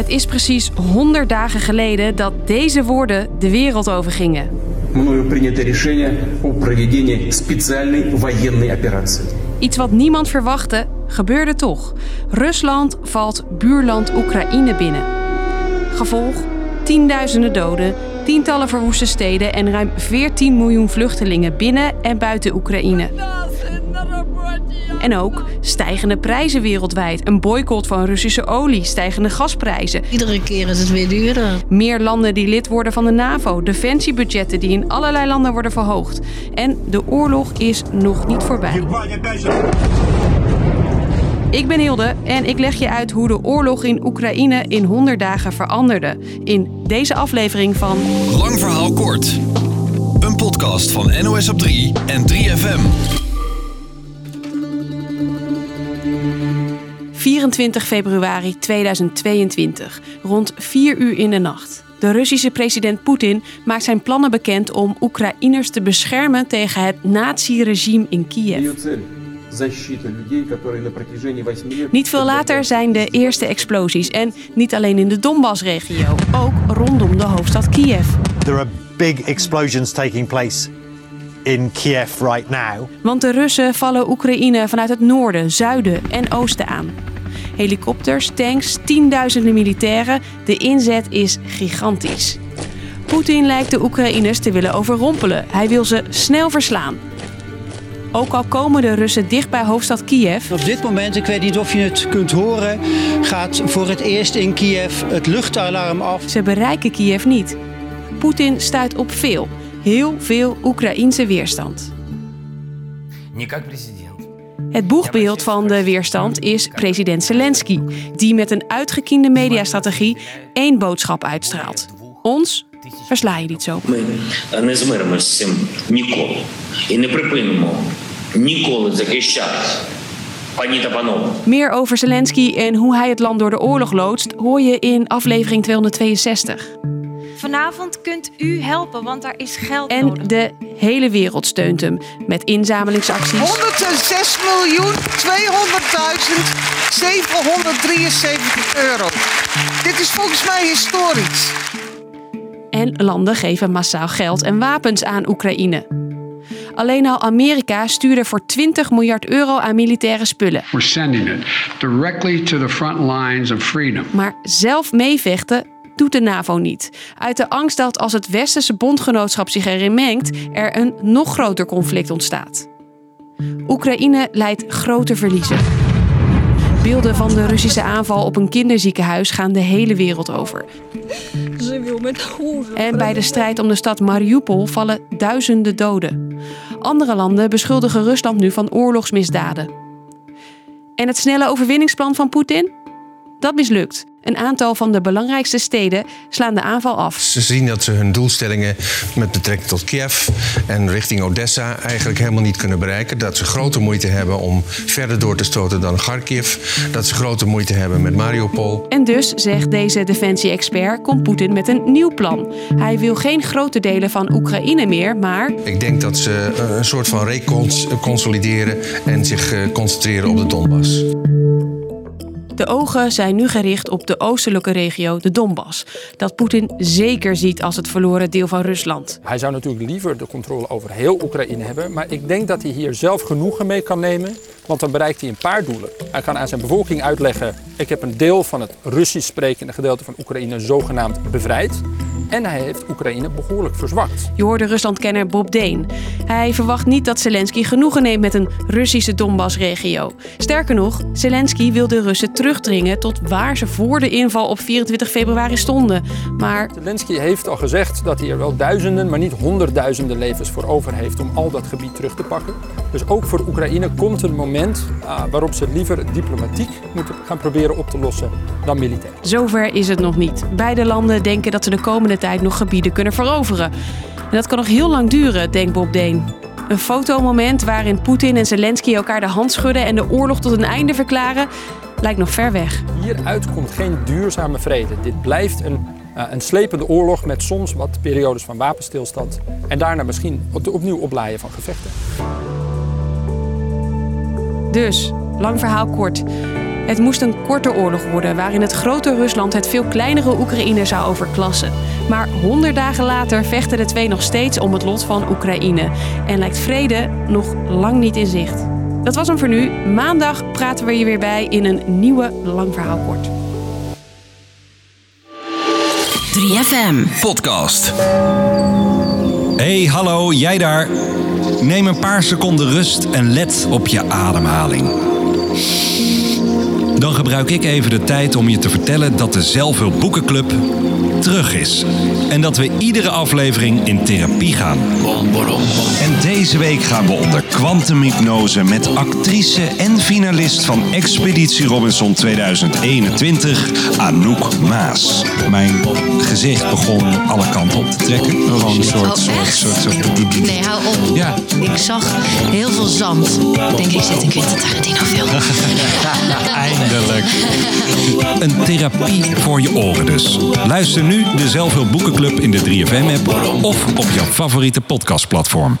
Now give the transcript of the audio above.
Het is precies 100 dagen geleden dat deze woorden de wereld overgingen. Iets wat niemand verwachtte, gebeurde toch. Rusland valt buurland Oekraïne binnen. Gevolg: tienduizenden doden, tientallen verwoeste steden en ruim 14 miljoen vluchtelingen binnen en buiten Oekraïne. En ook stijgende prijzen wereldwijd. Een boycott van Russische olie, stijgende gasprijzen. Iedere keer is het weer duurder. Meer landen die lid worden van de NAVO, defensiebudgetten die in allerlei landen worden verhoogd. En de oorlog is nog niet voorbij. Ik ben Hilde en ik leg je uit hoe de oorlog in Oekraïne in 100 dagen veranderde. In deze aflevering van Lang verhaal kort. Een podcast van NOS op 3 en 3FM. 24 februari 2022, rond 4 uur in de nacht. De Russische president Poetin maakt zijn plannen bekend om Oekraïners te beschermen tegen het nazi-regime in Kiev. Niet veel later zijn de eerste explosies en niet alleen in de Donbass-regio, ook rondom de hoofdstad Kiev. There are big explosions taking in Kiev right now. Want de Russen vallen Oekraïne vanuit het noorden, zuiden en oosten aan. Helikopters, tanks, tienduizenden militairen. De inzet is gigantisch. Poetin lijkt de Oekraïners te willen overrompelen. Hij wil ze snel verslaan. Ook al komen de Russen dicht bij hoofdstad Kiev, Op dit moment, ik weet niet of je het kunt horen, gaat voor het eerst in Kiev het luchtalarm af. ze bereiken Kiev niet. Poetin stuit op veel, heel veel Oekraïense weerstand. Het boegbeeld van de weerstand is president Zelensky, die met een uitgekiende mediastrategie één boodschap uitstraalt. Ons versla je niet zo. Meer over Zelensky en hoe hij het land door de oorlog loodst hoor je in aflevering 262. Vanavond kunt u helpen, want daar is geld En nodig. de hele wereld steunt hem met inzamelingsacties 106 miljoen 200.773 euro. Dit is volgens mij historisch. en landen geven massaal geld en wapens aan Oekraïne. Alleen al Amerika stuurde voor 20 miljard euro aan militaire spullen. We're sending it directly to the front lines of freedom. Maar zelf meevechten doet de NAVO niet. Uit de angst dat als het westerse bondgenootschap zich erin mengt, er een nog groter conflict ontstaat. Oekraïne leidt grote verliezen. Beelden van de Russische aanval op een kinderziekenhuis gaan de hele wereld over. En bij de strijd om de stad Mariupol vallen duizenden doden. Andere landen beschuldigen Rusland nu van oorlogsmisdaden. En het snelle overwinningsplan van Poetin? Dat mislukt. Een aantal van de belangrijkste steden slaan de aanval af. Ze zien dat ze hun doelstellingen met betrekking tot Kiev en richting Odessa eigenlijk helemaal niet kunnen bereiken. Dat ze grote moeite hebben om verder door te stoten dan Kharkiv. Dat ze grote moeite hebben met Mariupol. En dus, zegt deze defensie-expert, komt Poetin met een nieuw plan. Hij wil geen grote delen van Oekraïne meer, maar Ik denk dat ze een soort van reconsolideren en zich eh, concentreren op de Donbass. De ogen zijn nu gericht op de oostelijke regio, de Donbass. Dat Poetin zeker ziet als het verloren deel van Rusland. Hij zou natuurlijk liever de controle over heel Oekraïne hebben, maar ik denk dat hij hier zelf genoegen mee kan nemen, want dan bereikt hij een paar doelen. Hij kan aan zijn bevolking uitleggen: ik heb een deel van het Russisch sprekende gedeelte van Oekraïne zogenaamd bevrijd. En hij heeft Oekraïne behoorlijk verzwakt. Je hoorde Ruslandkenner Bob Deen. Hij verwacht niet dat Zelensky genoegen neemt met een Russische Donbass-regio. Sterker nog, Zelensky wil de Russen terugdringen tot waar ze voor de inval op 24 februari stonden. Maar Zelensky heeft al gezegd dat hij er wel duizenden, maar niet honderdduizenden levens voor over heeft om al dat gebied terug te pakken. Dus ook voor Oekraïne komt een moment ah, waarop ze liever diplomatiek moeten gaan proberen op te lossen dan militair. zover is het nog niet. Beide landen denken dat ze de komende tijd nog gebieden kunnen veroveren. En dat kan nog heel lang duren, denkt Bob Deen. Een fotomoment waarin Poetin en Zelensky elkaar de hand schudden en de oorlog tot een einde verklaren, lijkt nog ver weg. Hieruit komt geen duurzame vrede. Dit blijft een, eh, een slepende oorlog met soms wat periodes van wapenstilstand. En daarna misschien op- opnieuw oplaaien van gevechten. Dus, lang verhaal kort. Het moest een korte oorlog worden waarin het grote Rusland het veel kleinere Oekraïne zou overklassen. Maar honderd dagen later vechten de twee nog steeds om het lot van Oekraïne. En lijkt vrede nog lang niet in zicht. Dat was hem voor nu. Maandag praten we je weer bij in een nieuwe Lang Verhaal Kort. 3FM Podcast. Hey, hallo, jij daar. Neem een paar seconden rust en let op je ademhaling. Dan gebruik ik even de tijd om je te vertellen dat de Zelfhulp Boekenclub terug is. En dat we iedere aflevering in therapie gaan. En deze week gaan we onder kwantumhypnose met actrice en finalist van Expeditie Robinson 2021, Anouk Maas. Mijn gezicht begon alle kanten op te trekken. Gewoon een soort, Oh, soort, soort, soort, Nee, hou op. Ja. Ik zag heel veel zand. Ik denk, ik zit in Quentin Tarantino film. Eindelijk. Een therapie voor je oren dus. Luister nu de Zelfhulp Boekenclub in de 3FM-app of op jouw favoriete podcastplatform.